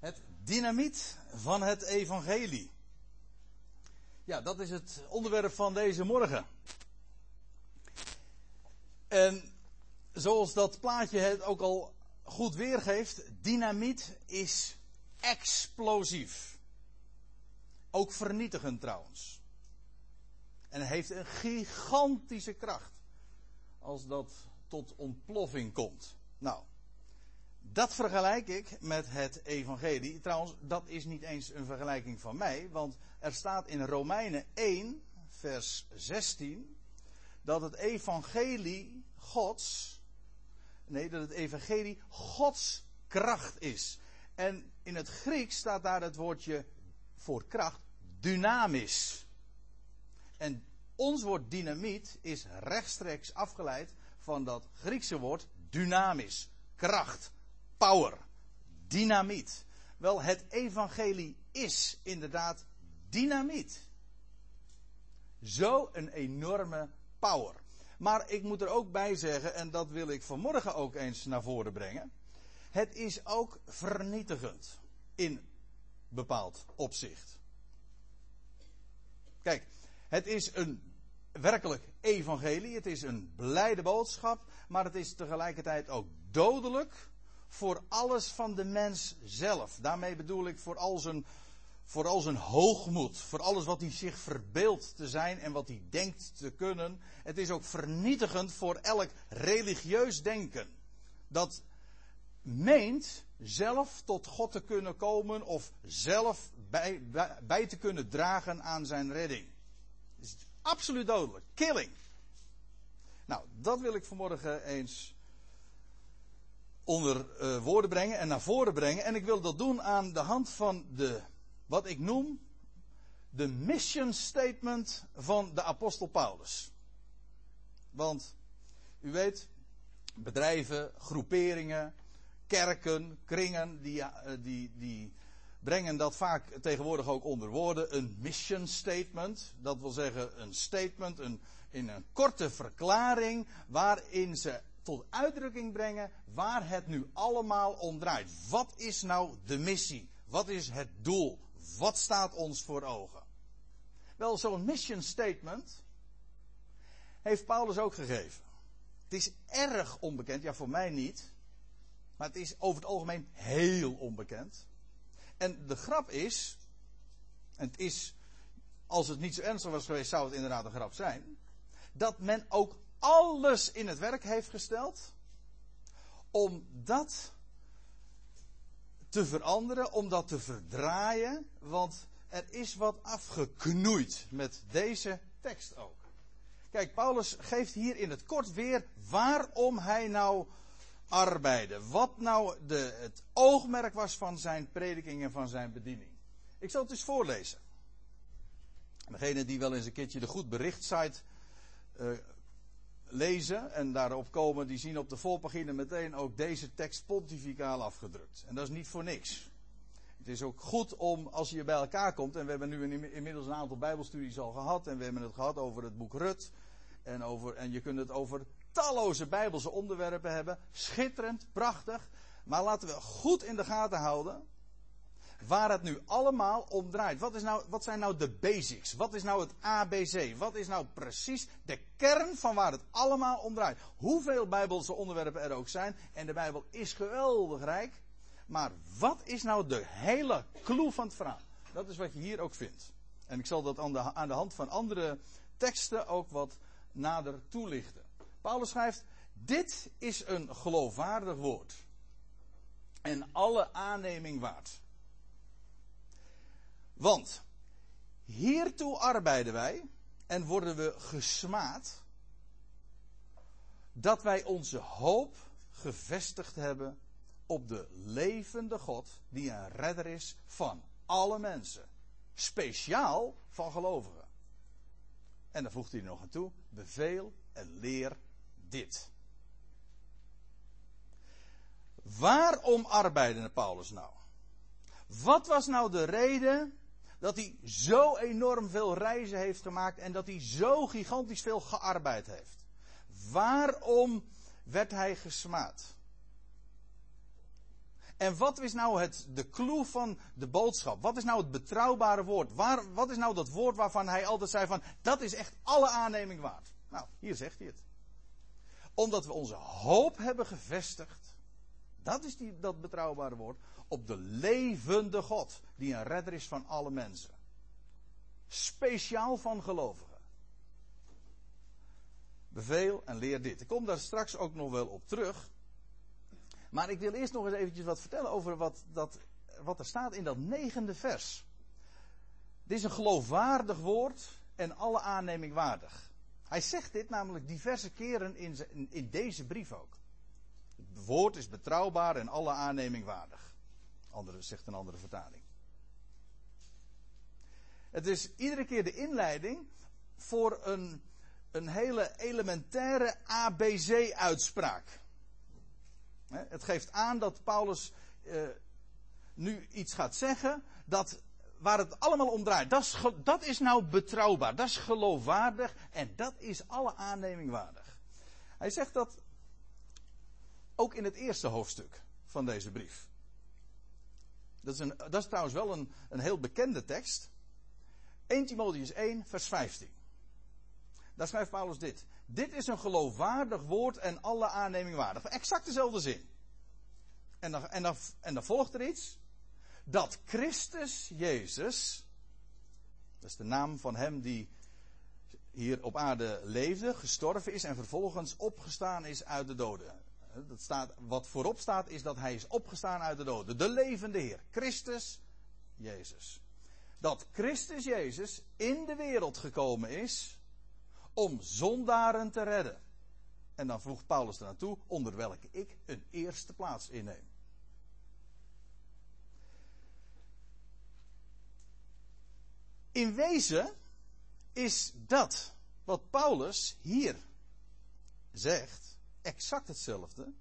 Het dynamiet van het evangelie. Ja, dat is het onderwerp van deze morgen. En zoals dat plaatje het ook al goed weergeeft, dynamiet is explosief. Ook vernietigend trouwens. En heeft een gigantische kracht als dat tot ontploffing komt. Nou, dat vergelijk ik met het evangelie. Trouwens, dat is niet eens een vergelijking van mij, want er staat in Romeinen 1, vers 16, dat het evangelie Gods, nee, dat het evangelie Gods kracht is. En in het Grieks staat daar het woordje voor kracht dynamisch. En ons woord dynamiet is rechtstreeks afgeleid van dat Griekse woord dynamisch, kracht, power, dynamiet. Wel, het evangelie is inderdaad dynamiet. Zo een enorme power. Maar ik moet er ook bij zeggen, en dat wil ik vanmorgen ook eens naar voren brengen. Het is ook vernietigend in bepaald opzicht. Kijk, het is een werkelijk evangelie, het is een blijde boodschap, maar het is tegelijkertijd ook dodelijk voor alles van de mens zelf. Daarmee bedoel ik voor al zijn, voor al zijn hoogmoed, voor alles wat hij zich verbeeldt te zijn en wat hij denkt te kunnen. Het is ook vernietigend voor elk religieus denken. Dat meent zelf tot God te kunnen komen of zelf bij, bij, bij te kunnen dragen aan zijn redding. Het is absoluut dodelijk. Killing. Nou, dat wil ik vanmorgen eens onder uh, woorden brengen en naar voren brengen. En ik wil dat doen aan de hand van de, wat ik noem, de mission statement van de apostel Paulus. Want, u weet, bedrijven, groeperingen, kerken, kringen, die, eh, die, die brengen dat vaak tegenwoordig ook onder woorden. Een mission statement. Dat wil zeggen een statement, een, in een korte verklaring waarin ze uitdrukking brengen waar het nu allemaal om draait. Wat is nou de missie? Wat is het doel? Wat staat ons voor ogen? Wel, zo'n mission statement heeft Paulus ook gegeven. Het is erg onbekend, ja voor mij niet, maar het is over het algemeen heel onbekend. En de grap is, en het is, als het niet zo ernstig was geweest, zou het inderdaad een grap zijn, dat men ook alles in het werk heeft gesteld om dat te veranderen, om dat te verdraaien, want er is wat afgeknoeid met deze tekst ook. Kijk, Paulus geeft hier in het kort weer waarom hij nou arbeidde. Wat nou de, het oogmerk was van zijn prediking en van zijn bediening. Ik zal het eens voorlezen. Degene die wel eens een keertje de goed bericht uh, lezen en daarop komen, die zien op de voorpagina meteen ook deze tekst pontificaal afgedrukt. En dat is niet voor niks. Het is ook goed om, als je bij elkaar komt, en we hebben nu inmiddels een aantal bijbelstudies al gehad, en we hebben het gehad over het boek Rut, en, over, en je kunt het over talloze bijbelse onderwerpen hebben. Schitterend, prachtig. Maar laten we goed in de gaten houden waar het nu allemaal om draait. Wat, is nou, wat zijn nou de basics? Wat is nou het ABC? Wat is nou precies de kern van waar het allemaal om draait? Hoeveel bijbelse onderwerpen er ook zijn, en de Bijbel is geweldig rijk. Maar wat is nou de hele clue van het verhaal? Dat is wat je hier ook vindt. En ik zal dat aan de, aan de hand van andere teksten ook wat nader toelichten. Paulus schrijft: Dit is een geloofwaardig woord. En alle aanneming waard. Want hiertoe arbeiden wij en worden we gesmaad dat wij onze hoop gevestigd hebben op de levende God die een redder is van alle mensen. Speciaal van gelovigen. En dan voegt hij er nog aan toe: beveel en leer dit. Waarom arbeidde Paulus nou? Wat was nou de reden dat hij zo enorm veel reizen heeft gemaakt en dat hij zo gigantisch veel gearbeid heeft. Waarom werd hij gesmaad? En wat is nou het, de clue van de boodschap? Wat is nou het betrouwbare woord? Waar, wat is nou dat woord waarvan hij altijd zei van, dat is echt alle aanneming waard? Nou, hier zegt hij het. Omdat we onze hoop hebben gevestigd, dat is die, dat betrouwbare woord, op de levende God, die een redder is van alle mensen. Speciaal van gelovigen. Beveel en leer dit. Ik kom daar straks ook nog wel op terug. Maar ik wil eerst nog eens eventjes wat vertellen over wat, dat, wat er staat in dat negende vers. Dit is een geloofwaardig woord en alle aanneming waardig. Hij zegt dit namelijk diverse keren in, in deze brief ook. Het woord is betrouwbaar en alle aanneming waardig. Andere, zegt een andere vertaling. Het is iedere keer de inleiding voor een, een hele elementaire ABC-uitspraak. Het geeft aan dat Paulus uh, nu iets gaat zeggen dat waar het allemaal om draait. Dat is, dat is nou betrouwbaar, dat is geloofwaardig en dat is alle aanneming waardig. Hij zegt dat ook in het eerste hoofdstuk van deze brief. Dat is, een, dat is trouwens wel een, een heel bekende tekst. 1 Timotheus 1, vers 15. Daar schrijft Paulus dit. Dit is een geloofwaardig woord en alle aanneming waardig. Exact dezelfde zin. En en, en dan volgt er iets. Dat Christus Jezus, dat is de naam van hem die hier op aarde leefde, gestorven is en vervolgens opgestaan is uit de doden. Dat staat, wat voorop staat is dat hij is opgestaan uit de doden. De levende Heer. Christus Jezus. Dat Christus Jezus in de wereld gekomen is om zondaren te redden. En dan voegt Paulus er naartoe, onder welke ik een eerste plaats inneem. In wezen is dat wat Paulus hier zegt exact hetzelfde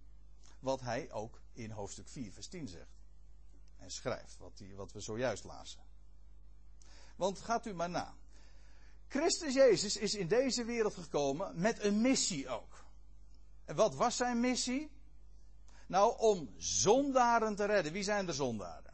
wat hij ook in hoofdstuk 4, vers 10 zegt. En schrijft, wat, die, wat we zojuist lazen. Want gaat u maar na. Christus Jezus is in deze wereld gekomen met een missie ook. En wat was zijn missie? Nou, om zondaren te redden. Wie zijn de zondaren?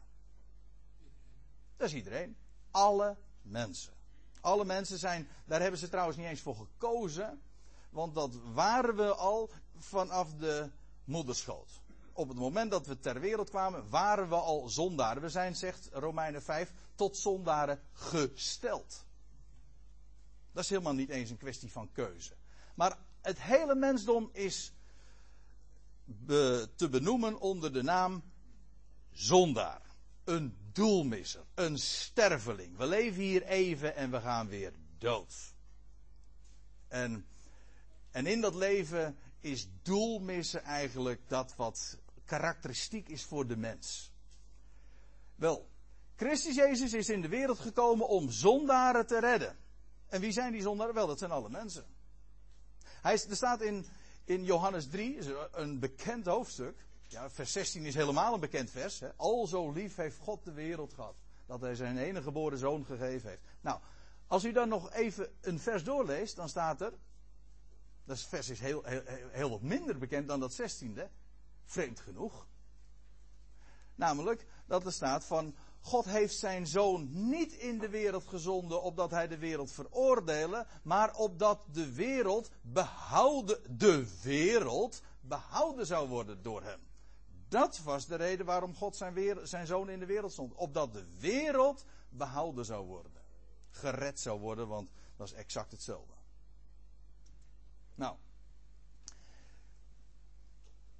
Dat is iedereen. Alle mensen. Alle mensen zijn, daar hebben ze trouwens niet eens voor gekozen. Want dat waren we al vanaf de moederschoot. Op het moment dat we ter wereld kwamen, waren we al zondaren. We zijn, zegt Romeinen 5, tot zondaren gesteld. Dat is helemaal niet eens een kwestie van keuze. Maar het hele mensdom is te benoemen onder de naam zondaar. Een doelmisser, een sterveling. We leven hier even en we gaan weer dood. En, en in dat leven is doelmissen eigenlijk dat wat karakteristiek is voor de mens. Wel, Christus Jezus is in de wereld gekomen om zondaren te redden. En wie zijn die zondaren? Wel, dat zijn alle mensen. Hij, er staat in, in Johannes 3, een bekend hoofdstuk. Ja, vers 16 is helemaal een bekend vers. Hè. Al zo lief heeft God de wereld gehad. Dat hij zijn enige geboren zoon gegeven heeft. Nou, als u dan nog even een vers doorleest, dan staat er. Dat vers is heel, heel, heel wat minder bekend dan dat 16e. Vreemd genoeg. Namelijk dat er staat van. God heeft zijn zoon niet in de wereld gezonden opdat hij de wereld veroordelen, maar opdat de wereld behouden, de wereld behouden zou worden door hem. Dat was de reden waarom God zijn, zijn zoon in de wereld stond. Opdat de wereld behouden zou worden. Gered zou worden, want dat is exact hetzelfde. Nou.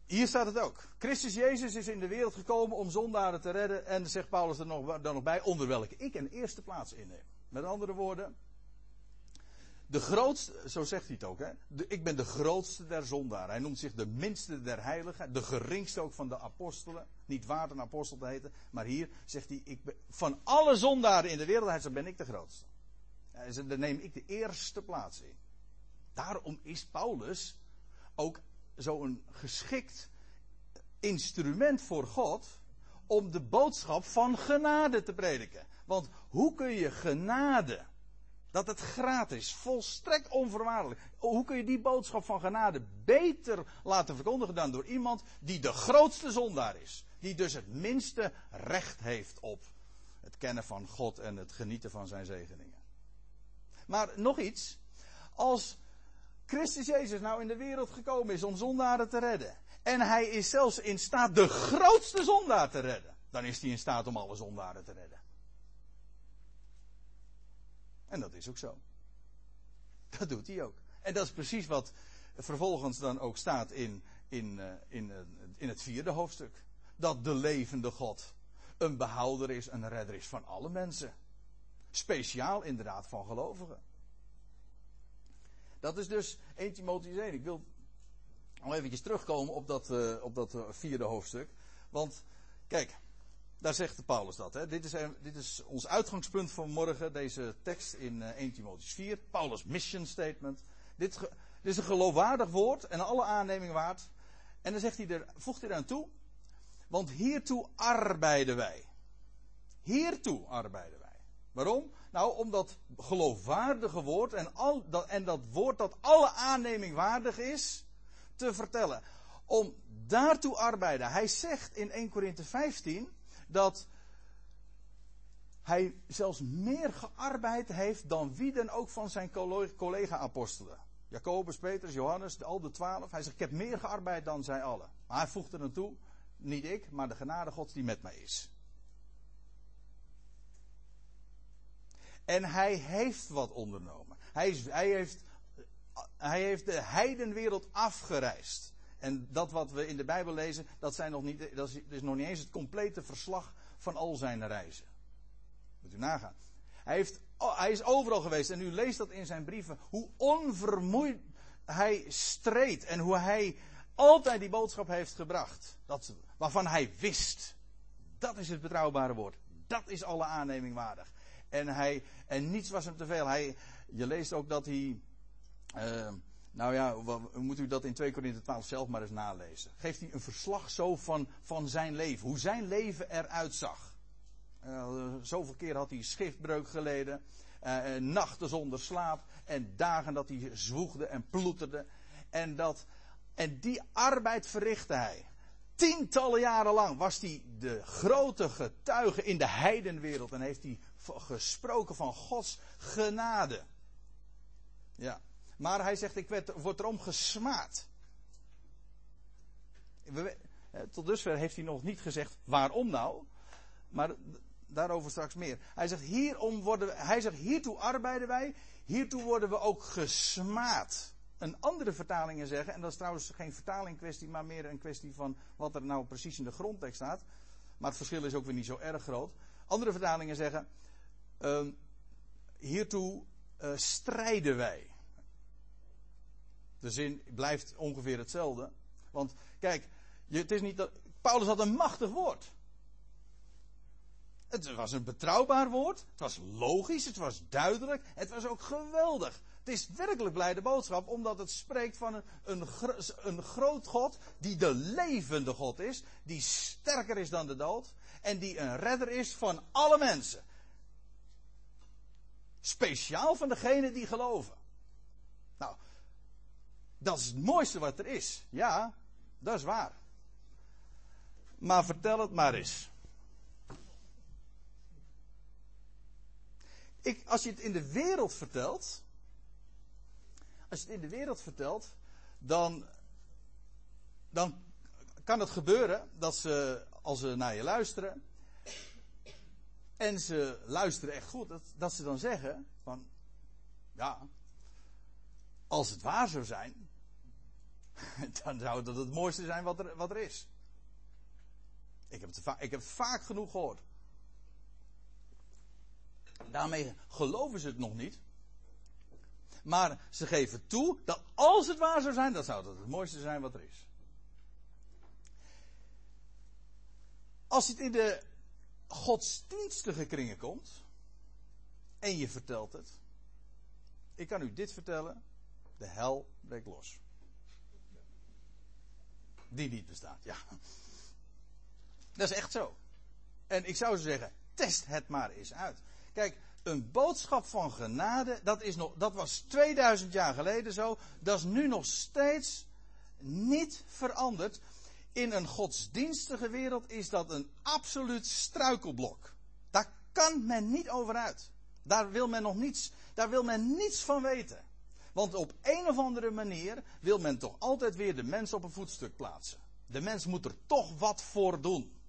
Hier staat het ook. Christus Jezus is in de wereld gekomen om zondaren te redden. En zegt Paulus er nog, dan nog bij, onder welke ik een eerste plaats inneem. Met andere woorden, de grootste, zo zegt hij het ook, hè? ik ben de grootste der zondaren. Hij noemt zich de minste der heiligen, de geringste ook van de apostelen. Niet waard een apostel te heten, maar hier zegt hij, ik ben, van alle zondaren in de wereld, ben ik de grootste. Daar neem ik de eerste plaats in. Daarom is Paulus ook zo'n geschikt instrument voor God om de boodschap van genade te prediken. Want hoe kun je genade dat het gratis, volstrekt onvoorwaardelijk. Hoe kun je die boodschap van genade beter laten verkondigen dan door iemand die de grootste zondaar is? Die dus het minste recht heeft op het kennen van God en het genieten van zijn zegeningen. Maar nog iets. Als Christus Jezus nou in de wereld gekomen is om zondaren te redden. En hij is zelfs in staat de grootste zondaar te redden. Dan is hij in staat om alle zondaren te redden. En dat is ook zo. Dat doet hij ook. En dat is precies wat vervolgens dan ook staat in, in, eh, in, eh, in het vierde hoofdstuk. Dat de levende God een behouder is, een redder is van alle mensen. Speciaal inderdaad van gelovigen. Dat is dus 1 Timotheüs 1. Ik wil nog eventjes terugkomen op dat, uh, op dat vierde hoofdstuk. Want, kijk, daar zegt Paulus dat. Hè. Dit, is, dit is ons uitgangspunt van morgen, deze tekst in uh, 1 Timotheüs 4. Paulus' mission statement. Dit, dit, is een geloofwaardig woord en alle aanneming waard. En dan zegt hij er, voegt hij eraan toe. Want hiertoe arbeiden wij. Hiertoe arbeiden wij. Waarom? Nou, omdat geloofwaardige woord en, al, dat, en dat woord dat alle aanneming waardig is, te vertellen. Om daartoe arbeiden. Hij zegt in 1 Korinthe 15 dat hij zelfs meer gearbeid heeft dan wie dan ook van zijn collega-apostelen. Jacobus, Petrus, Johannes, al de twaalf. Hij zegt, ik heb meer gearbeid dan zij allen. Maar hij voegt er toe, niet ik, maar de genade gods die met mij is. En hij heeft wat ondernomen. Hij, is, hij, heeft, hij heeft de heidenwereld afgereisd. En dat wat we in de Bijbel lezen, dat, zijn nog niet, dat is, nog niet eens het complete verslag van al zijn reizen. Moet u nagaan. Hij, heeft, hij is overal geweest en u leest dat in zijn brieven. Hoe onvermoeid hij streed en hoe hij altijd die boodschap heeft gebracht. Dat, waarvan hij wist. Dat is het betrouwbare woord. Dat is alle aanneming waardig. En, hij, en niets was hem te veel. Hij, je leest ook dat hij. Uh, nou ja, moet u dat in 2 Korinther 12 zelf maar eens nalezen. Geeft hij een verslag zo van, van zijn leven. Hoe zijn leven eruit zag. Uh, zoveel keer had hij schriftbreuk geleden. Uh, nachten zonder slaap. En dagen dat hij zwoegde en ploeterde. En, dat, en die arbeid verrichtte hij. Tientallen jaren lang was hij de grote getuige in de heidenwereld. En heeft hij gesproken van Gods genade. Ja. Maar hij zegt, ik werd, word erom gesmaad. Tot dusver heeft hij nog niet gezegd waarom nou. Maar daarover straks meer. Hij zegt, hierom worden hij zegt, hiertoe arbeiden wij. Hiertoe worden we ook gesmaad. Een andere vertalingen zeggen, en dat is trouwens geen vertaling kwestie, maar meer een kwestie van wat er nou precies in de grondtekst staat. Maar het verschil is ook weer niet zo erg groot. Andere vertalingen zeggen, uh, hiertoe uh, strijden wij. De zin blijft ongeveer hetzelfde. Want kijk, het is niet dat. Paulus had een machtig woord. Het was een betrouwbaar woord. Het was logisch. Het was duidelijk. Het was ook geweldig. Het is werkelijk blijde boodschap, omdat het spreekt van een, een, een groot God, die de levende God is, die sterker is dan de dood, en die een redder is van alle mensen. Speciaal van degenen die geloven. Nou, dat is het mooiste wat er is. Ja, dat is waar. Maar vertel het maar eens. Ik, als je het in de wereld vertelt. Als je het in de wereld vertelt. Dan. Dan kan het gebeuren dat ze. Als ze naar je luisteren. En ze luisteren echt goed. Dat, dat ze dan zeggen. Van. Ja. Als het waar zou zijn. dan zou dat het mooiste zijn wat er, wat er is. Ik heb, het, ik heb het vaak genoeg gehoord. Daarmee geloven ze het nog niet. Maar ze geven toe dat als het waar zou zijn, dan zou dat het mooiste zijn wat er is. Als het in de godsdienstige kringen komt. En je vertelt het. Ik kan u dit vertellen. De hel breekt los die niet bestaat. Ja. Dat is echt zo. En ik zou zeggen, test het maar eens uit. Kijk, een boodschap van genade, dat, is nog, dat was 2000 jaar geleden zo. Dat is nu nog steeds niet veranderd. In een godsdienstige wereld is dat een absoluut struikelblok. Daar kan men niet over uit. Daar wil men nog niets, daar wil men niets van weten. Want op een of andere manier wil men toch altijd weer de mens op een voetstuk plaatsen. De mens moet er toch wat voor doen.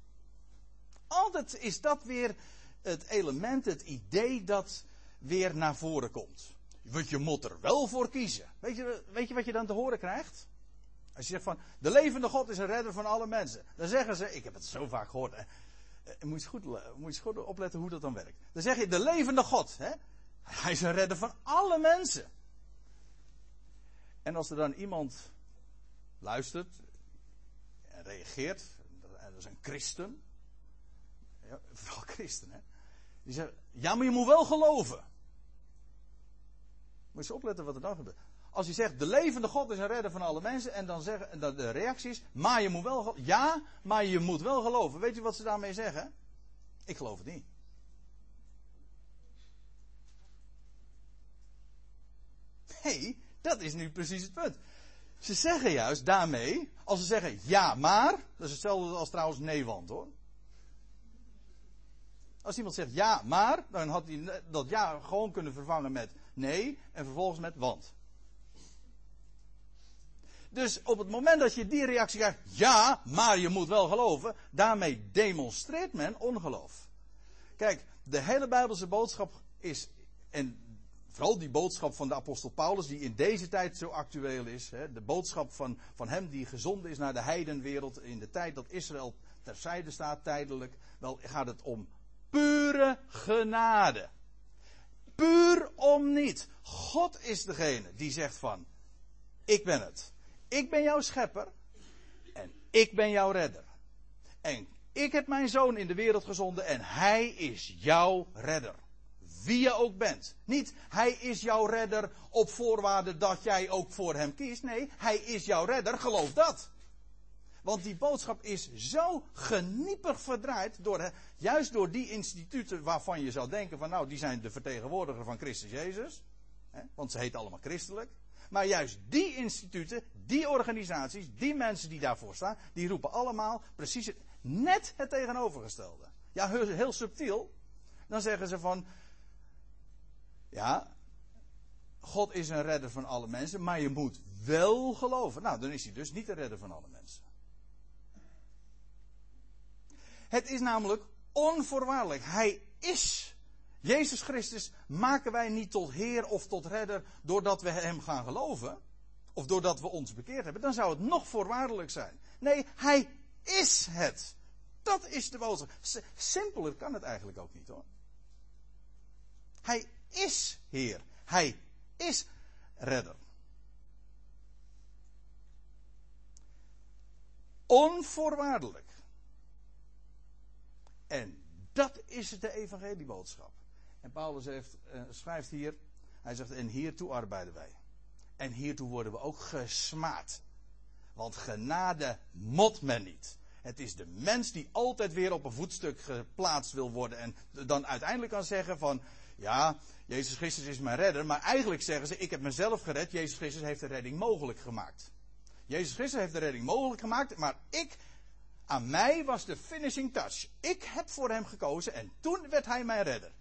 Altijd is dat weer het element, het idee dat weer naar voren komt. Want je moet er wel voor kiezen. Weet je, weet je wat je dan te horen krijgt? Als je zegt van, de levende God is een redder van alle mensen. Dan zeggen ze, ik heb het zo vaak gehoord. Eh, moet, je goed, moet je goed opletten hoe dat dan werkt. Dan zeg je, de levende God. Hè? Hij is een redder van alle mensen. En als er dan iemand luistert en reageert, en dat is een christen, ja, vooral christen, hè, die zegt, ja, maar je moet wel geloven. Moet je opletten wat er dan gebeurt. Als hij zegt, de levende God is een redder van alle mensen, en dan zeggen, en de reactie is, maar je moet wel. Ja, maar je moet wel geloven. Weet je wat ze daarmee zeggen? Ik geloof het niet. Nee, dat is nu precies het punt. Ze zeggen juist daarmee, als ze zeggen ja, maar, dat is hetzelfde als trouwens nee, want hoor. Als iemand zegt ja, maar, dan had hij dat ja gewoon kunnen vervangen met nee en vervolgens met want. Dus op het moment dat je die reactie krijgt, ja, maar je moet wel geloven, daarmee demonstreert men ongeloof. Kijk, de hele Bijbelse boodschap is, en vooral die boodschap van de apostel Paulus, die in deze tijd zo actueel is, hè, de boodschap van, van hem die gezonden is naar de heidenwereld in de tijd dat Israël terzijde staat tijdelijk, wel gaat het om pure genade. Puur om niet. God is degene die zegt van, ik ben het. Ik ben jouw schepper en ik ben jouw redder. En ik heb mijn zoon in de wereld gezonden en hij is jouw redder. Wie je ook bent. Niet, hij is jouw redder op voorwaarde dat jij ook voor hem kiest. Nee, hij is jouw redder, geloof dat. Want die boodschap is zo geniepig verdraaid, door, juist door die instituten waarvan je zou denken van nou, die zijn de vertegenwoordiger van Christus Jezus. Hè, want ze heten allemaal christelijk. Maar juist die instituten, die organisaties, die mensen die daarvoor staan, die roepen allemaal precies het, net het tegenovergestelde. Ja, heel, heel subtiel. Dan zeggen ze van, ja, God is een redder van alle mensen, maar je moet wel geloven. Nou, dan is hij dus niet de redder van alle mensen. Het is namelijk onvoorwaardelijk. Hij is. Jezus Christus maken wij niet tot Heer of tot Redder doordat we Hem gaan geloven. Of doordat we ons bekeerd hebben. Dan zou het nog voorwaardelijk zijn. Nee, Hij is het. Dat is de boodschap. Simpeler kan het eigenlijk ook niet hoor. Hij is Heer. Hij is redder. Onvoorwaardelijk. En dat is de evangelieboodschap. En Paulus heeft, uh, schrijft hier, hij zegt, en hiertoe arbeiden wij. En hiertoe worden we ook gesmaad. Want genade mot men niet. Het is de mens die altijd weer op een voetstuk geplaatst wil worden. En dan uiteindelijk kan zeggen van, ja, Jezus Christus is mijn redder. Maar eigenlijk zeggen ze, ik heb mezelf gered. Jezus Christus heeft de redding mogelijk gemaakt. Jezus Christus heeft de redding mogelijk gemaakt. Maar ik, aan mij was de finishing touch. Ik heb voor hem gekozen en toen werd hij mijn redder.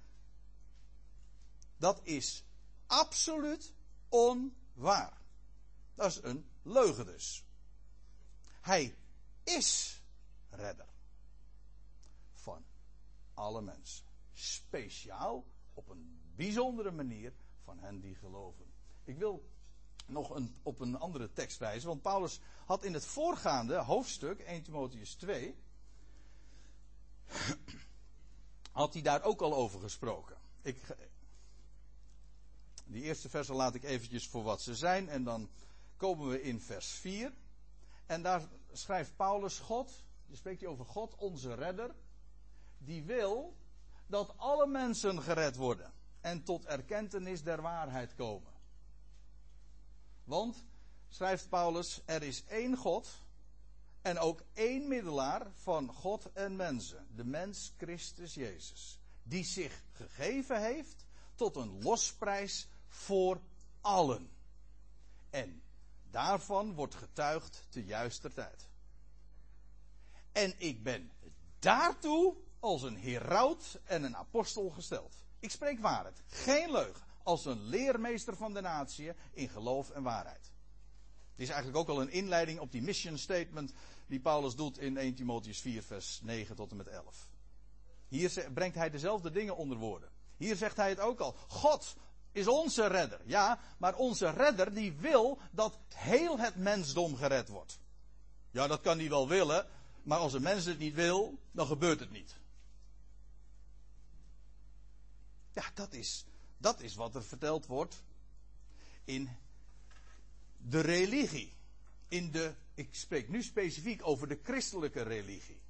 Dat is absoluut onwaar. Dat is een leugen dus. Hij is redder. Van alle mensen. Speciaal op een bijzondere manier van hen die geloven. Ik wil nog een, op een andere tekst wijzen, want Paulus had in het voorgaande hoofdstuk, 1 Timotheus 2, had hij daar ook al over gesproken. Ik, die eerste versen laat ik eventjes voor wat ze zijn en dan komen we in vers 4. En daar schrijft Paulus God, dan spreekt hij over God, onze redder, die wil dat alle mensen gered worden en tot erkentenis der waarheid komen. Want, schrijft Paulus, er is één God en ook één middelaar van God en mensen, de mens Christus Jezus, die zich gegeven heeft tot een losprijs voor allen. En daarvan wordt getuigd te juister tijd. En ik ben daartoe als een heraut en een apostel gesteld. Ik spreek waarheid, geen leugen. Als een leermeester van de natie in geloof en waarheid. Het is eigenlijk ook al een inleiding op die mission statement die Paulus doet in 1 Timotheus 4, vers 9 tot en met 11. Hier brengt hij dezelfde dingen onder woorden. Hier zegt hij het ook al. God is onze redder. Ja, maar onze redder die wil dat heel het mensdom gered wordt. Ja, dat kan hij wel willen, maar als een mens het niet wil, dan gebeurt het niet. Ja, dat is, dat is wat er verteld wordt in de religie. In de, ik spreek nu specifiek over de christelijke religie.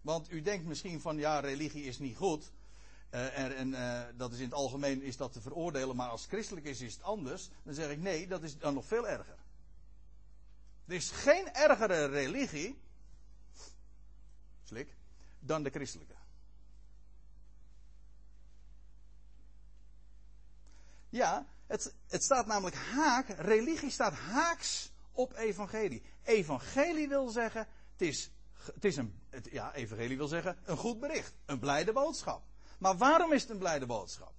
Want u denkt misschien van ja, religie is niet goed. Uh, en, uh, dat is in het algemeen is dat te veroordelen, maar als christelijk is, is het anders. Dan zeg ik nee, dat is dan nog veel erger. Er is geen ergere religie, slik, dan de christelijke. Ja, het, het staat namelijk haak, religie staat haaks op evangelie. Evangelie wil zeggen, het is, het is een, het, ja, evangelie wil zeggen, een goed bericht, een blijde boodschap. Maar waarom is het een blijde boodschap?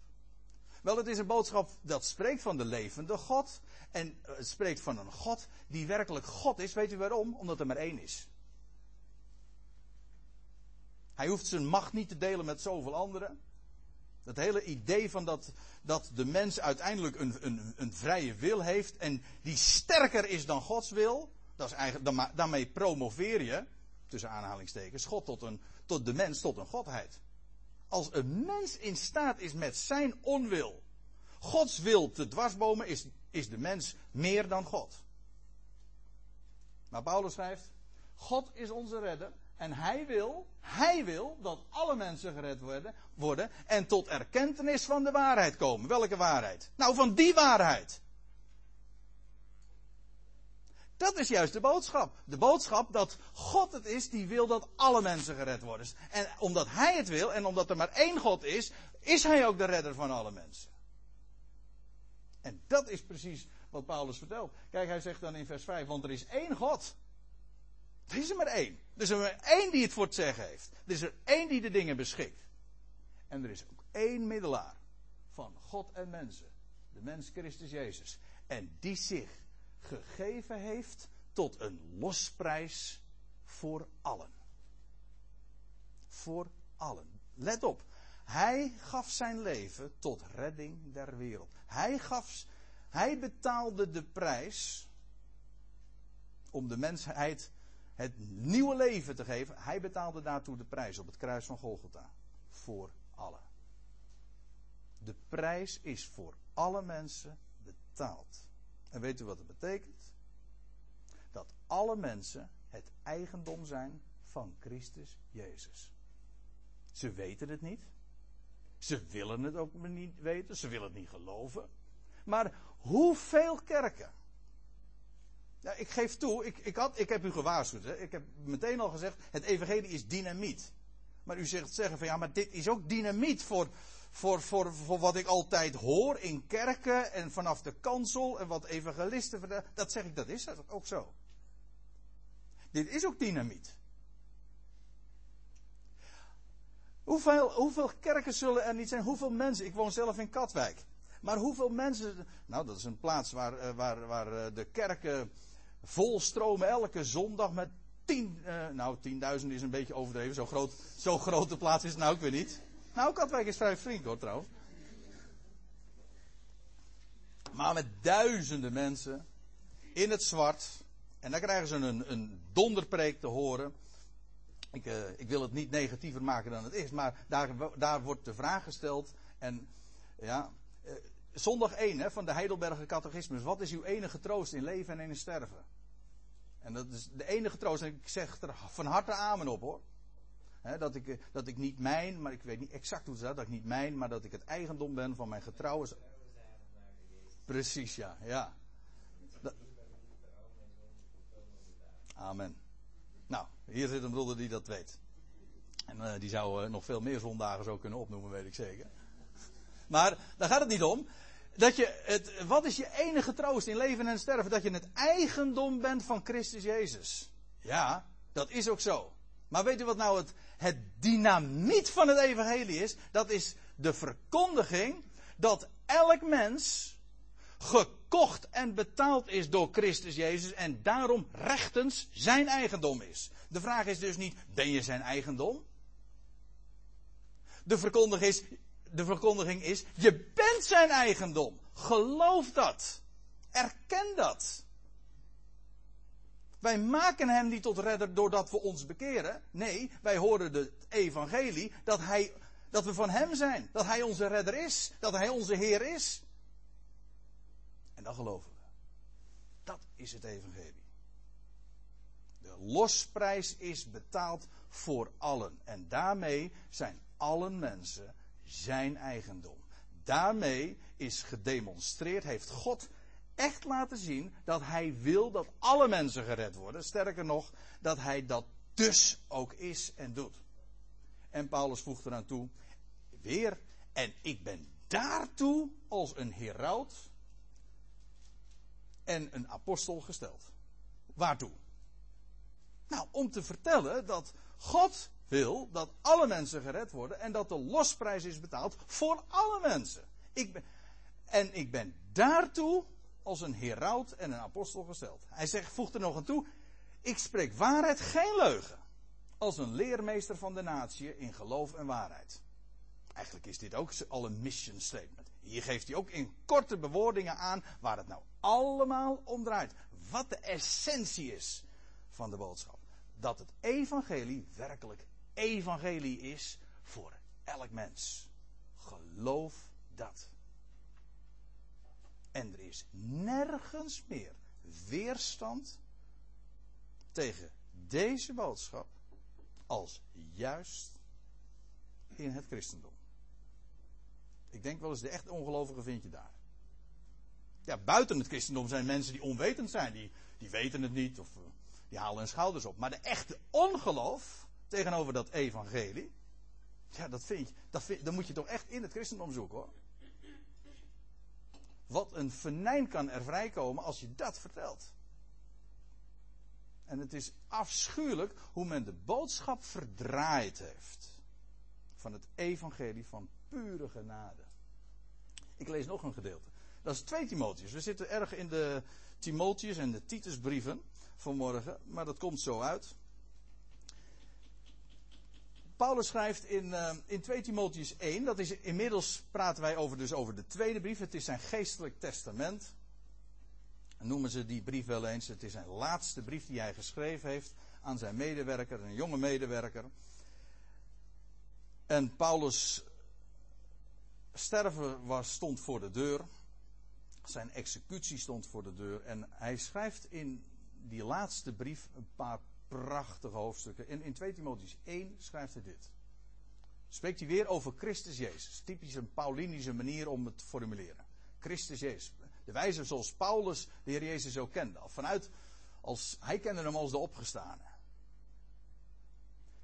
Wel, het is een boodschap dat spreekt van de levende God. En het spreekt van een God die werkelijk God is. Weet u waarom? Omdat er maar één is. Hij hoeft zijn macht niet te delen met zoveel anderen. Dat hele idee van dat, dat de mens uiteindelijk een, een, een vrije wil heeft en die sterker is dan Gods wil, dat is eigenlijk, daarmee promoveer je, tussen aanhalingstekens, God tot, een, tot de mens tot een godheid. Als een mens in staat is met zijn onwil Gods wil te dwarsbomen, is, is de mens meer dan God. Maar Paulus schrijft, God is onze redder. En hij wil, hij wil dat alle mensen gered worden, worden en tot erkentenis van de waarheid komen. Welke waarheid? Nou, van die waarheid. Dat is juist de boodschap. De boodschap dat God het is die wil dat alle mensen gered worden. En omdat Hij het wil en omdat er maar één God is, is Hij ook de redder van alle mensen. En dat is precies wat Paulus vertelt. Kijk, hij zegt dan in vers 5, want er is één God. Er is er maar één. Er is er maar één die het voor het zeggen heeft. Er is er één die de dingen beschikt. En er is ook één middelaar van God en mensen. De mens Christus Jezus. En die zich gegeven heeft tot een losprijs voor allen. Voor allen. Let op. Hij gaf zijn leven tot redding der wereld. Hij gaf, hij betaalde de prijs om de mensheid het nieuwe leven te geven. Hij betaalde daartoe de prijs op het kruis van Golgotha. Voor allen. De prijs is voor alle mensen betaald. En weet u wat het betekent? Dat alle mensen het eigendom zijn van Christus Jezus. Ze weten het niet. Ze willen het ook niet weten. Ze willen het niet geloven. Maar hoeveel kerken? Ja, ik geef toe, ik, ik, had, ik heb u gewaarschuwd. Hè. Ik heb meteen al gezegd, het evangelie is dynamiet. Maar u zegt zeggen van ja, maar dit is ook dynamiet voor, voor, voor, voor wat ik altijd hoor in kerken en vanaf de kansel en wat evangelisten vertellen. Dat zeg ik, dat is ook zo. Dit is ook dynamiet. Hoeveel, hoeveel kerken zullen er niet zijn? Hoeveel mensen? Ik woon zelf in Katwijk. Maar hoeveel mensen. Nou, dat is een plaats waar, eh, waar, waar eh, de kerken volstromen elke zondag met tien. Uh, nou, tienduizend is een beetje overdreven. Zo, groot, zo grote plaats is het nou ook weer niet. Nou, Katwijk is vrij flink hoor trouwens. Maar met duizenden mensen in het zwart. En dan krijgen ze een, een donderpreek te horen. Ik, uh, ik, wil het niet negatiever maken dan het is, maar daar, daar wordt de vraag gesteld. En ja, uh, zondag 1 hè, van de Heidelberger Catechismus. Wat is uw enige troost in leven en in sterven? En dat is de enige troost. En ik zeg er van harte amen op hoor. Dat, ik, dat ik niet mijn, maar ik weet niet exact hoe het staat, dat ik niet mijn, maar dat ik het eigendom ben van mijn getrouwe. Precies, ja. ja. Amen. Nou, hier zit een broeder die dat weet. En uh, die zou uh, nog veel meer zondagen zo kunnen opnoemen, weet ik zeker. Maar daar gaat het niet om. Dat je het, wat is je enige troost in leven en sterven? Dat je het eigendom bent van Christus Jezus. Ja, dat is ook zo. Maar weet u wat nou het, het dynamiet van het evangelie is? Dat is de verkondiging dat elk mens gekocht en betaald is door Christus Jezus en daarom rechtens zijn eigendom is. De vraag is dus niet, ben je zijn eigendom? De verkondiging is, de verkondiging is je bent zijn eigendom. Geloof dat. Erken dat. Wij maken hem niet tot redder doordat we ons bekeren. Nee, wij horen het evangelie dat, hij, dat we van hem zijn. Dat hij onze redder is. Dat hij onze Heer is. En dat geloven we. Dat is het evangelie. De losprijs is betaald voor allen. En daarmee zijn allen mensen zijn eigendom. Daarmee is gedemonstreerd, heeft God echt laten zien dat hij wil dat alle mensen gered worden. Sterker nog, dat hij dat dus ook is en doet. En Paulus voegt eraan toe, weer, en ik ben daartoe als een heraut en een apostel gesteld. Waartoe? Nou, om te vertellen dat God wil dat alle mensen gered worden en dat de losprijs is betaald voor alle mensen. Ik en ik ben daartoe als een heraut en een apostel gesteld. Hij zegt, voegt er nog aan toe, ik spreek waarheid, geen leugen. Als een leermeester van de natie in geloof en waarheid. Eigenlijk is dit ook al een mission statement. Hier geeft hij ook in korte bewoordingen aan waar het nou allemaal om draait. Wat de essentie is van de boodschap. Dat het evangelie werkelijk evangelie is voor elk mens. Geloof dat. En er is nergens meer weerstand tegen deze boodschap als juist in het christendom. Ik denk wel eens de echt ongelovigen vind je daar. Ja, buiten het christendom zijn mensen die onwetend zijn, die, die weten het niet of eh, die halen hun schouders op. Maar de echte ongeloof tegenover dat evangelie, ja, dat vind je, dat, vind, dat moet je toch echt in het christendom zoeken hoor. Wat een venijn kan er vrijkomen als je dat vertelt. En het is afschuwelijk hoe men de boodschap verdraaid heeft. Van het evangelie van pure genade. Ik lees nog een gedeelte. Dat is 2 Timotheus. We zitten erg in de Timotheus en de Titusbrieven vanmorgen. Maar dat komt zo uit. Paulus schrijft in, uh, in 2 Timotheus 1, dat is inmiddels praten wij over, dus over de tweede brief. Het is zijn geestelijk testament. noemen ze die brief wel eens. Het is zijn laatste brief die hij geschreven heeft aan zijn medewerker, een jonge medewerker. En Paulus sterven was, stond voor de deur. Zijn executie stond voor de deur. En hij schrijft in die laatste brief een paar prachtige hoofdstukken. In, in 2 Timotheus 1 schrijft hij dit. Spreekt hij weer over Christus Jezus. Typisch een Paulinische manier om het te formuleren. Christus Jezus. De wijze zoals Paulus de Heer Jezus ook kende. Vanuit, als, hij kende hem als de opgestane.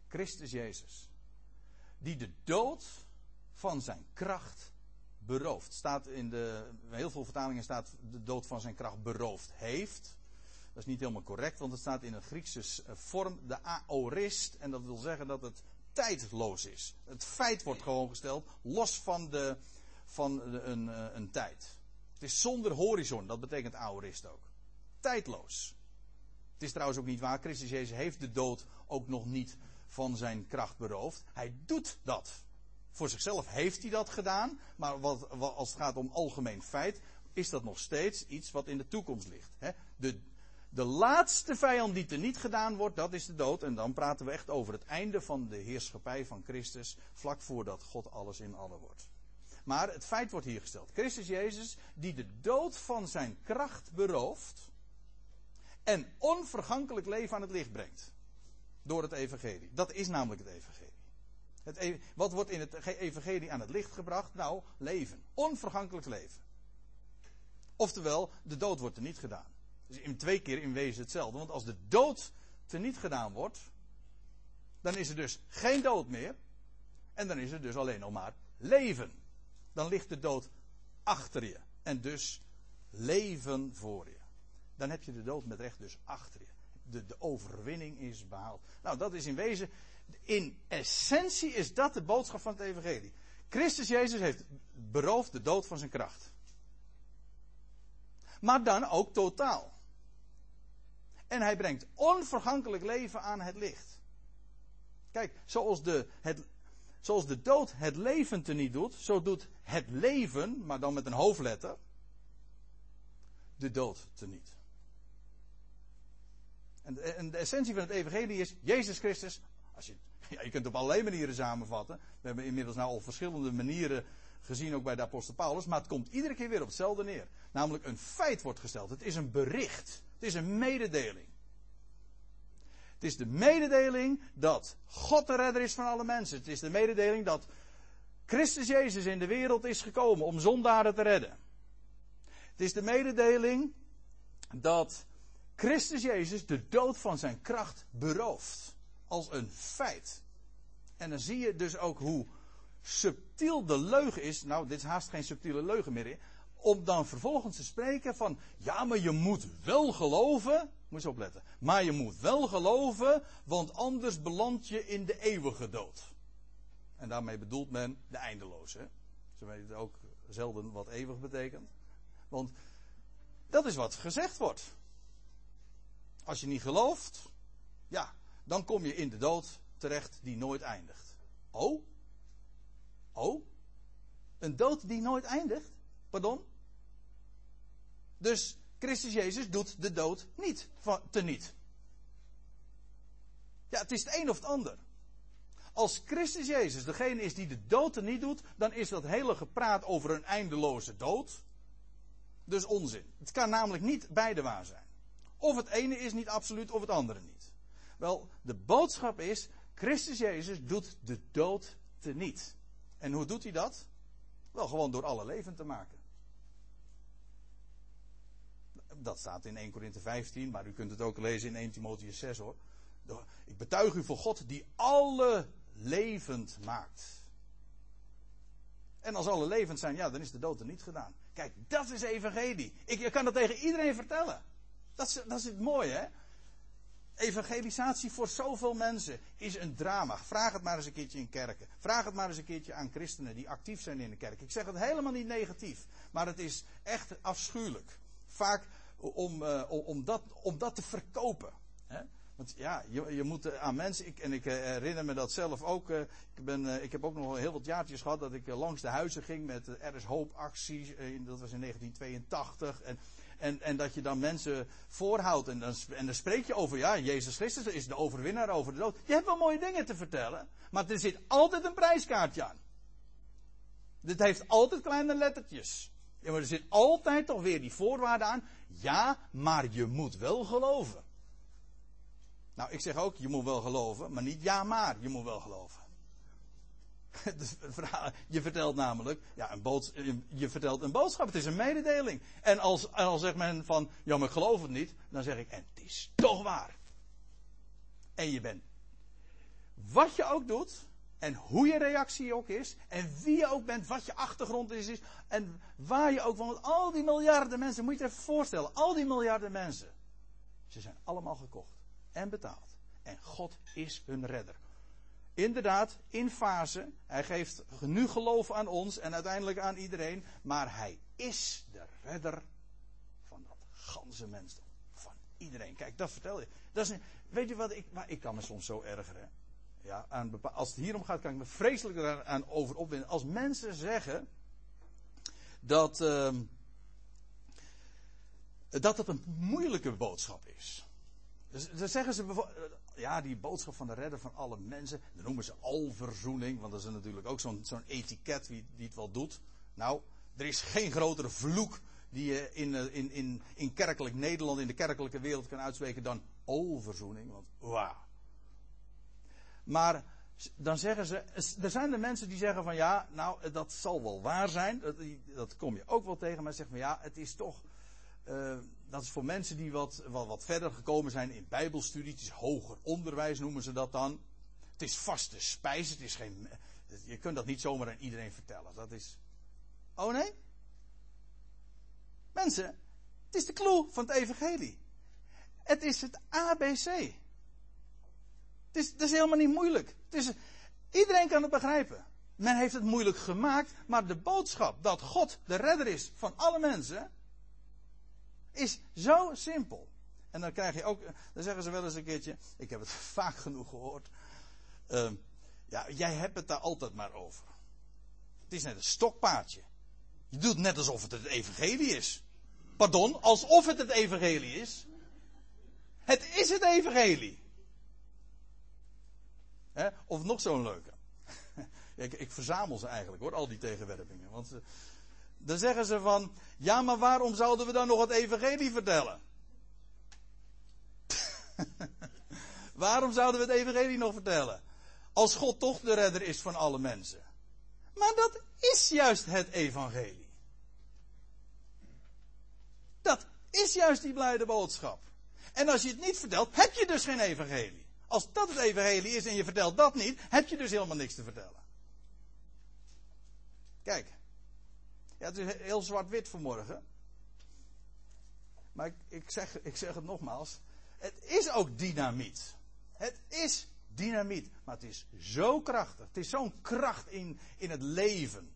Christus Jezus. Die de dood van zijn kracht berooft. Staat in de, heel veel vertalingen staat de dood van zijn kracht beroofd heeft. Dat is niet helemaal correct, want het staat in een Griekse eh, vorm, de aorist. En dat wil zeggen dat het tijdloos is. Het feit wordt gewoon gesteld, los van, de, van een, eh, een tijd. Het is zonder horizon, dat betekent aorist ook. Tijdloos. Het is trouwens ook niet waar, Christus Jezus heeft de dood ook nog niet van zijn kracht beroofd. Hij doet dat. Voor zichzelf heeft hij dat gedaan, maar wat, als het gaat om algemeen feit, is dat nog steeds iets wat in de toekomst ligt. De, de laatste vijand die er niet gedaan wordt, dat is de dood. En dan praten we echt over het einde van de heerschappij van Christus, vlak voordat God alles in alle wordt. Maar het feit wordt hier gesteld. Christus Jezus, die de dood van zijn kracht berooft en onvergankelijk leven aan het licht brengt. Door het evangelie. Dat is namelijk het evangelie. Het, e- wat wordt in het evangelie aan het licht gebracht? Nou, leven. Onvergankelijk leven. Oftewel, de dood wordt er niet gedaan. Dus in twee keer in wezen hetzelfde. Want als de dood teniet gedaan wordt, dan is er dus geen dood meer. En dan is er dus alleen nog maar leven. Dan ligt de dood achter je. En dus leven voor je. Dan heb je de dood met recht dus achter je. de, de overwinning is behaald. Nou, dat is in wezen, in essentie is dat de boodschap van het evangelie. Christus Jezus heeft beroofd de dood van zijn kracht. Maar dan ook totaal. En hij brengt onvergankelijk leven aan het licht. Kijk, zoals de, het, zoals de dood het leven teniet doet, zo doet het leven, maar dan met een hoofdletter, de dood teniet. En, en de essentie van het evangelie is Jezus Christus. Als je, ja, je kunt het op allerlei manieren samenvatten. We hebben inmiddels nou al verschillende manieren gezien, ook bij de apostel Paulus. Maar het komt iedere keer weer op hetzelfde neer. Namelijk een feit wordt gesteld. Het is een bericht. Het is een mededeling. Het is de mededeling dat God de redder is van alle mensen. Het is de mededeling dat Christus Jezus in de wereld is gekomen om zondaren te redden. Het is de mededeling dat Christus Jezus de dood van zijn kracht berooft. Als een feit. En dan zie je dus ook hoe subtiel de leugen is. Nou, dit is haast geen subtiele leugen meer. Om dan vervolgens te spreken van. Ja, maar je moet wel geloven. Moet je opletten. Maar je moet wel geloven, want anders beland je in de eeuwige dood. En daarmee bedoelt men de eindeloze. Ze weten ook zelden wat eeuwig betekent. Want dat is wat gezegd wordt. Als je niet gelooft, ja, dan kom je in de dood terecht die nooit eindigt. Oh? Oh? Een dood die nooit eindigt? Pardon? Dus Christus Jezus doet de dood niet teniet. Ja, het is het een of het ander. Als Christus Jezus degene is die de dood niet doet, dan is dat hele gepraat over een eindeloze dood. Dus onzin. Het kan namelijk niet beide waar zijn. Of het ene is niet absoluut, of het andere niet. Wel, de boodschap is: Christus Jezus doet de dood teniet. En hoe doet hij dat? Wel, gewoon door alle leven te maken. Dat staat in 1 Korinthe 15, maar u kunt het ook lezen in 1 Timotheus 6 hoor. Ik betuig u voor God die alle levend maakt. En als alle levend zijn, ja, dan is de dood er niet gedaan. Kijk, dat is evangelie. Ik, ik kan dat tegen iedereen vertellen. Dat is, dat is het mooie, hè? Evangelisatie voor zoveel mensen is een drama. Vraag het maar eens een keertje in kerken. Vraag het maar eens een keertje aan christenen die actief zijn in de kerk. Ik zeg het helemaal niet negatief, maar het is echt afschuwelijk. Vaak om, uh, om, dat, om dat te verkopen. Hè? Want ja, je, je moet aan mensen, ik, en ik eh, herinner me dat zelf ook. Ik, ben, ik heb ook nog heel wat jaartjes gehad dat ik langs de huizen ging met Er is Hoop acties. dat was in 1982. En en, en dat je dan mensen voorhoudt. En dan, en dan spreek je over, ja, Jezus Christus is de overwinnaar over de dood. Je hebt wel mooie dingen te vertellen. Maar er zit altijd een prijskaartje aan. Dit heeft altijd kleine lettertjes. Ja, maar er zit altijd toch weer die voorwaarde aan. Ja, maar je moet wel geloven. Nou, ik zeg ook, je moet wel geloven, maar niet ja, maar je moet wel geloven. Je vertelt namelijk, ja, een bood, je vertelt een boodschap, het is een mededeling. En als, als zegt men van, ja, maar ik geloof het niet, dan zeg ik, en het is toch waar. En je bent, wat je ook doet, en hoe je reactie ook is, en wie je ook bent, wat je achtergrond is, is en waar je ook, want al die miljarden mensen, moet je je even voorstellen, al die miljarden mensen, ze zijn allemaal gekocht en betaald. En God is hun redder inderdaad in fase. Hij geeft nu geloof aan ons en uiteindelijk aan iedereen. Maar hij is de redder van dat ganse mensdom. Van iedereen. Kijk, dat vertel je. Dat is, weet je wat ik. Maar ik kan me soms zo ergeren. Ja, als het hierom gaat, kan ik me vreselijk aan over opwinden. Als mensen zeggen dat. Uh, dat een moeilijke boodschap is. Dan zeggen ze bijvoorbeeld ja, die boodschap van de redder van alle mensen. Dan noemen ze alverzoening, want dat is natuurlijk ook zo'n etiket die, die het wel doet. Nou, er is geen grotere vloek die je in, eh, in, in, in kerkelijk Nederland, in de kerkelijke wereld kan uitspreken dan alverzoening. Want wauw. Maar dan zeggen ze, er zijn de mensen die zeggen van ja, nou dat zal wel waar zijn, dat, dat kom je ook wel tegen, maar zeggen van ja, het is toch, uh, dat is voor mensen die wat, wat, wat verder gekomen zijn in bijbelstudie. Het is hoger onderwijs noemen ze dat dan. Het is vaste spijs. Het is geen, je kunt dat niet zomaar aan iedereen vertellen. Dat is. Oh nee? Mensen, het is de clue van het evangelie. Het is het ABC. Is, is helemaal niet moeilijk. Het is, iedereen kan het begrijpen. Men heeft het moeilijk gemaakt, maar de boodschap dat God de redder is van alle mensen, is zo simpel. En dan krijg je ook, dan zeggen ze wel eens een keertje, ik heb het vaak genoeg gehoord. Uh, ja, jij hebt het daar altijd maar over. Het is net een stokpaardje. Je doet net alsof het het evangelie is. Pardon, alsof het het evangelie is. Het is het evangelie. Of nog zo'n leuke. ik, ik, verzamel ze eigenlijk hoor, al die tegenwerpingen. Want uh, dan zeggen ze van, ja maar waarom zouden we dan nog het evangelie vertellen? waarom zouden we het evangelie nog vertellen? Als God toch de redder is van alle mensen. Maar dat is juist het evangelie. Dat is juist die blijde boodschap. En als je het niet vertelt, heb je dus geen evangelie. Als dat het evangelie is en je vertelt dat niet, heb je dus helemaal niks te vertellen. Kijk. Ja, het is heel zwart-wit vanmorgen. Maar ik, ik, zeg, ik zeg het nogmaals. Het is ook dynamiet. Het is dynamiet. Maar het is zo krachtig. Het is zo'n kracht in, in het leven.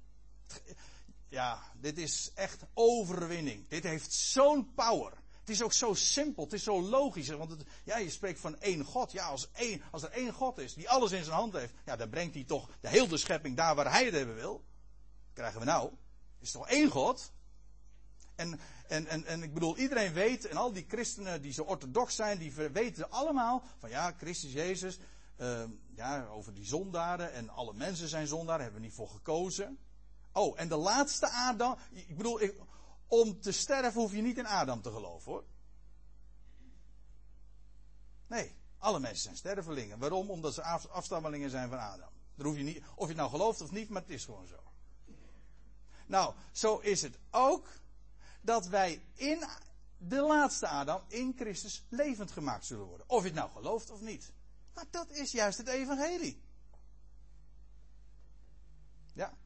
Ja, dit is echt overwinning. Dit heeft zo'n power. Het is ook zo simpel, het is zo logisch. Want het, ja, je spreekt van één God. Ja, als, één, als er één God is die alles in zijn hand heeft, ja, dan brengt hij toch de hele schepping daar waar hij het hebben wil. Krijgen we nou? Is toch één God? En, en, en, en ik bedoel, iedereen weet, en al die christenen die zo orthodox zijn, die weten allemaal van ja, Christus Jezus, uh, ja, over die zondaren en alle mensen zijn zondaren, hebben we niet voor gekozen. Oh, en de laatste Adam, ik bedoel, ik, om te sterven hoef je niet in Adam te geloven hoor. Nee, alle mensen zijn stervelingen. Waarom? Omdat ze afstammelingen zijn van Adam. Daar hoef je niet, of je het nou gelooft of niet, maar het is gewoon zo. Nou, zo is het ook dat wij in de laatste Adam, in Christus, levend gemaakt zullen worden. Of je het nou gelooft of niet. Maar dat is juist het evangelie. Ja.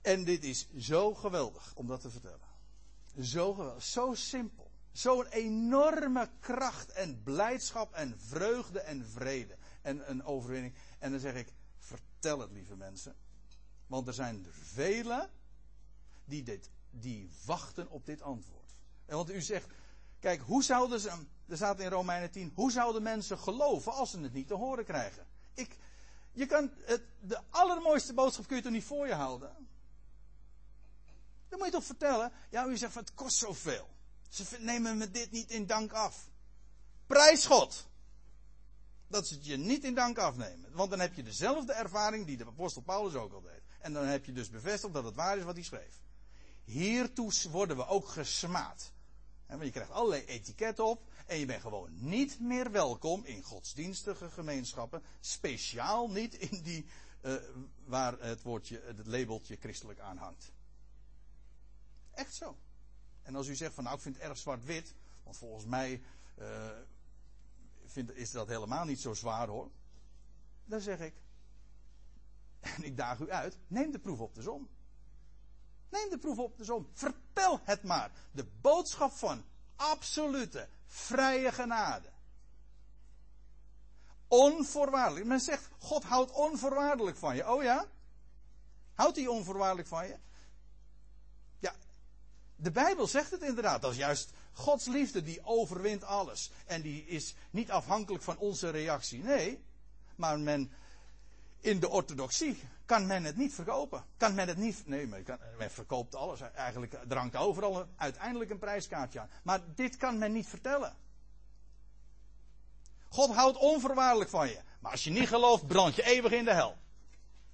En dit is zo geweldig om dat te vertellen. Zo geweldig, zo simpel. Zo'n enorme kracht en blijdschap en vreugde en vrede en een overwinning. En dan zeg ik, vertel het lieve mensen. Want er zijn er velen die, dit, die wachten op dit antwoord. En want u zegt, kijk, hoe zouden ze, er staat in Romeinen 10, hoe zouden mensen geloven als ze het niet te horen krijgen? Ik, je kan het, de allermooiste boodschap kun je toch niet voor je houden? Dan moet je toch vertellen, ja, u zegt het kost zoveel. Ze nemen me dit niet in dank af. Prijs God dat ze het je niet in dank afnemen. Want dan heb je dezelfde ervaring die de apostel Paulus ook al deed. En dan heb je dus bevestigd dat het waar is wat hij schreef. Hiertoe worden we ook gesmaad. want je krijgt allerlei etiketten op. En je bent gewoon niet meer welkom in godsdienstige gemeenschappen. Speciaal niet in die uh, waar het woordje, het labeltje christelijk aan hangt. Zo. En als u zegt van nou ik vind het erg zwart-wit. Want volgens mij uh, vind, is dat helemaal niet zo zwaar hoor. Dan zeg ik, en ik daag u uit, neem de proef op de som. Neem de proef op de som. Vertel het maar. De boodschap van absolute, vrije genade. Onvoorwaardelijk. Men zegt, God houdt onvoorwaardelijk van je. Oh ja? Houdt hij onvoorwaardelijk van je? De Bijbel zegt het inderdaad. Dat is juist Gods liefde die overwint alles. En die is niet afhankelijk van onze reactie. Nee, maar men, in de orthodoxie kan men het niet verkopen. Kan men het niet. Nee, men, kan, men verkoopt alles. Eigenlijk drankt overal uiteindelijk een prijskaartje aan. Maar dit kan men niet vertellen. God houdt onvoorwaardelijk van je. Maar als je niet gelooft, brand je eeuwig in de hel.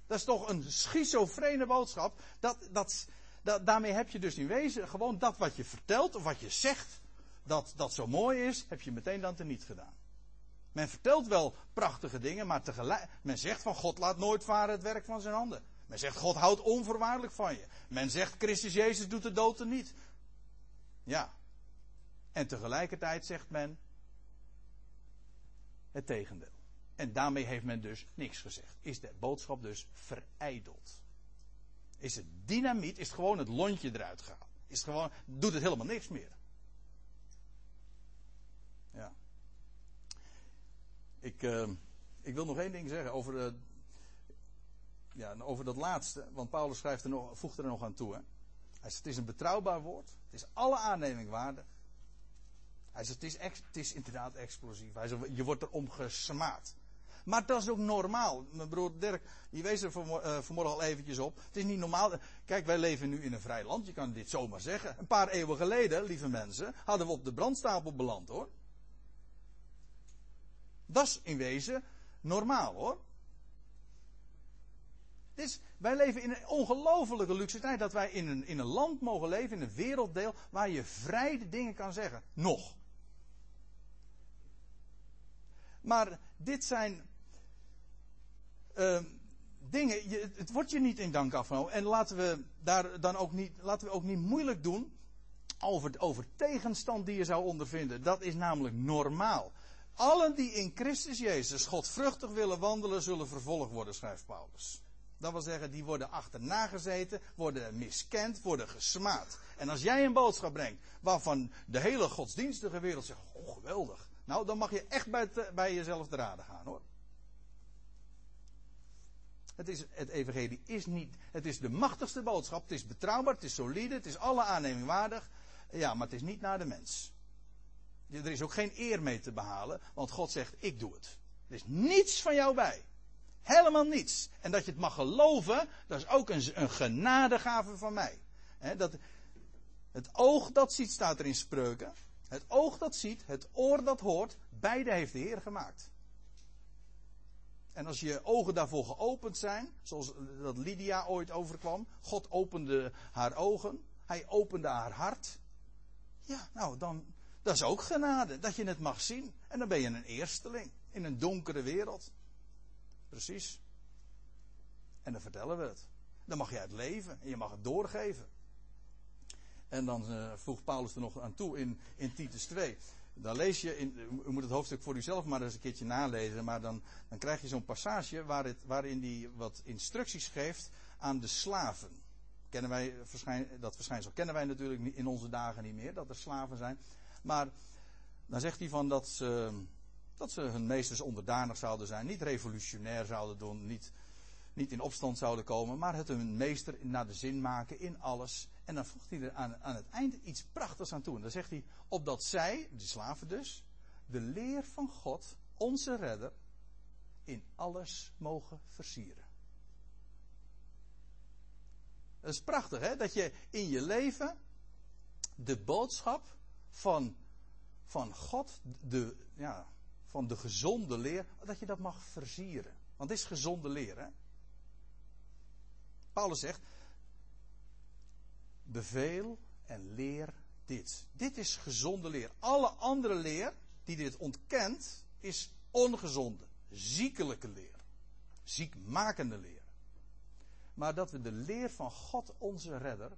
Dat is toch een schizofrene boodschap. Dat, dat, daarmee heb je dus in wezen gewoon dat wat je vertelt of wat je zegt, dat dat zo mooi is, heb je meteen dan teniet gedaan. Men vertelt wel prachtige dingen, maar tegelijk, men zegt van God laat nooit varen het werk van zijn handen. Men zegt God houdt onvoorwaardelijk van je. Men zegt Christus Jezus doet de dood er niet. Ja. En tegelijkertijd zegt men het tegendeel. En daarmee heeft men dus niks gezegd. Is de boodschap dus verijdeld. Is het dynamiet, is het gewoon het lontje eruit gehaald. Is het gewoon, doet het helemaal niks meer. Ja. Ik, uh, ik wil nog één ding zeggen over, uh, ja, over dat laatste. Want Paulus schrijft er nog, voegt er nog aan toe. Hè. Hij zegt, het is een betrouwbaar woord. Het is alle aanneming waardig. Hij zegt, het is, het is inderdaad explosief. Hij zegt, je wordt erom gesmaad. Maar dat is ook normaal. Mijn broer Dirk, die wees er eh, vanmorgen al eventjes op. Het is niet normaal. Kijk, wij leven nu in een vrij land. Je kan dit zomaar zeggen. Een paar eeuwen geleden, lieve mensen, hadden we op de brandstapel beland hoor. Dat is in wezen normaal hoor. Dus wij leven in een ongelofelijke luxe tijd dat wij in een, in een land mogen leven, in een werelddeel, waar je vrij de dingen kan zeggen. Nog. Maar dit zijn uh, dingen, je, het wordt je niet in dank afgenomen. En laten we daar dan ook niet, laten we ook niet moeilijk doen over, over tegenstand die je zou ondervinden. Dat is namelijk normaal. Allen die in Christus Jezus godvruchtig willen wandelen, zullen vervolgd worden, schrijft Paulus. Dat wil zeggen, die worden achterna gezeten, worden miskend, worden gesmaad. En als jij een boodschap brengt waarvan de hele godsdienstige wereld zegt, oh geweldig. Nou, dan mag je echt bij, bij jezelf te raden gaan hoor. Het, is, het evangelie is niet, het is de machtigste boodschap, het is betrouwbaar, het is solide, het is alle aanneming waardig. Ja, maar het is niet naar de mens. Er is ook geen eer mee te behalen, want God zegt, ik doe het. Er is niets van jou bij. Helemaal niets. En dat je het mag geloven, dat is ook een, een genadegave van mij. dat, het oog dat ziet, staat er in spreuken. Het oog dat ziet, het oor dat hoort, beide heeft de Heer gemaakt. En als je ogen daarvoor geopend zijn, zoals dat Lydia ooit overkwam, God opende haar ogen, hij opende haar hart. Ja, nou, dan, dat is ook genade, dat je het mag zien. En dan ben je een eersteling in een donkere wereld. Precies. En dan vertellen we het. Dan mag je het leven en je mag het doorgeven. En dan uh, voegt Paulus er nog aan toe in, in Titus 2. Dan lees je, in, u moet het hoofdstuk voor uzelf maar eens een keertje nalezen, maar dan, dan krijg je zo'n passage waar het, waarin hij wat instructies geeft aan de slaven. Kennen wij, dat verschijnsel kennen wij natuurlijk in onze dagen niet meer, dat er slaven zijn. Maar dan zegt hij van dat ze, dat ze hun meesters onderdanig zouden zijn, niet revolutionair zouden doen, niet, niet in opstand zouden komen, maar het hun meester naar de zin maken in alles. En dan voegt hij er aan, aan het eind iets aan toe. En dan zegt hij, opdat zij, de slaven dus, de leer van God, onze redder, in alles mogen versieren. Dat is prachtig, hè? Dat je in je leven de boodschap van, van God, de, ja, van de gezonde leer, dat je dat mag versieren. Want het is gezonde leer, hè? Paulus zegt, beveel en leer dit. Dit is gezonde leer. Alle andere leer die dit ontkent, is ongezonde, ziekelijke leer. Ziekmakende leer. Maar dat we de leer van God, onze redder,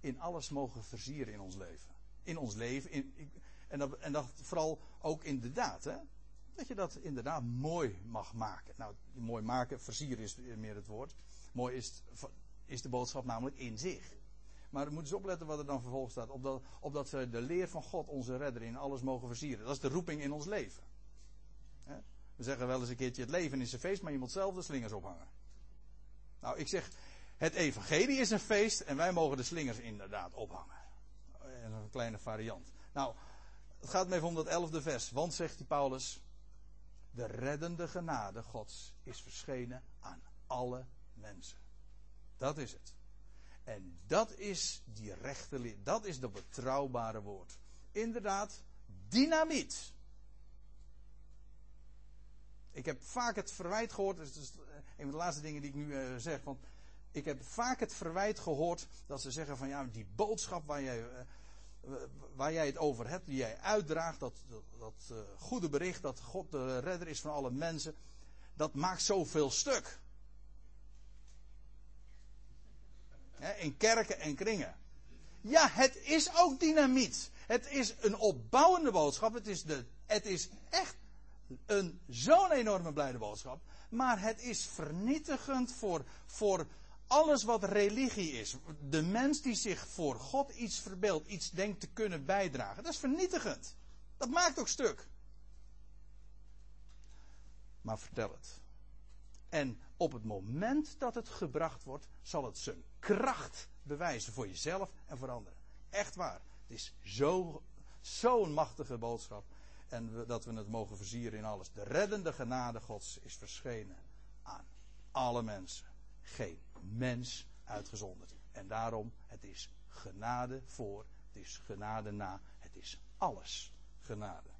in alles mogen versieren in ons leven. In ons leven. In, en, dat, en dat vooral ook in de daad. Hè? Dat je dat inderdaad mooi mag maken. Nou, mooi maken, versieren is meer het woord. Mooi is, is de boodschap namelijk in zich. Maar we moeten eens opletten wat er dan vervolgens staat. Opdat, opdat we de leer van God, onze redder, in alles mogen versieren. Dat is de roeping in ons leven. We zeggen wel eens een keertje: het leven is een feest, maar je moet zelf de slingers ophangen. Nou, ik zeg: het evangelie is een feest en wij mogen de slingers inderdaad ophangen. En een kleine variant. Nou, het gaat me even om dat elfde vers. Want, zegt die Paulus, de reddende genade Gods is verschenen aan alle mensen. Dat is het. En dat is die rechte leer. Dat is dat betrouwbare woord. Inderdaad, dynamiet. Ik heb vaak het verwijt gehoord. Dat is een van de laatste dingen die ik nu uh, zeg. Want ik heb vaak het verwijt gehoord dat ze zeggen van ja, die boodschap waar jij, uh, waar jij het over hebt, die jij uitdraagt, dat, dat, dat goede bericht dat God de redder is van alle mensen, dat maakt zoveel stuk. In kerken en kringen. Ja, het is ook dynamiet. Het is een opbouwende boodschap. Het is, de, het is echt een zo'n enorme blijde boodschap. Maar het is vernietigend voor, voor alles wat religie is, de mens die zich voor God iets verbeeldt, iets denkt te kunnen bijdragen, dat is vernietigend. Dat maakt ook stuk. Maar vertel het. En op het moment dat het gebracht wordt, zal het zijn kracht bewijzen voor jezelf en voor anderen. Echt waar. Het is zo, zo'n machtige boodschap. En dat we het mogen versieren in alles. De reddende genade Gods is verschenen aan alle mensen. Geen mens uitgezonderd. En daarom, het is genade voor, het is genade na, het is alles genade.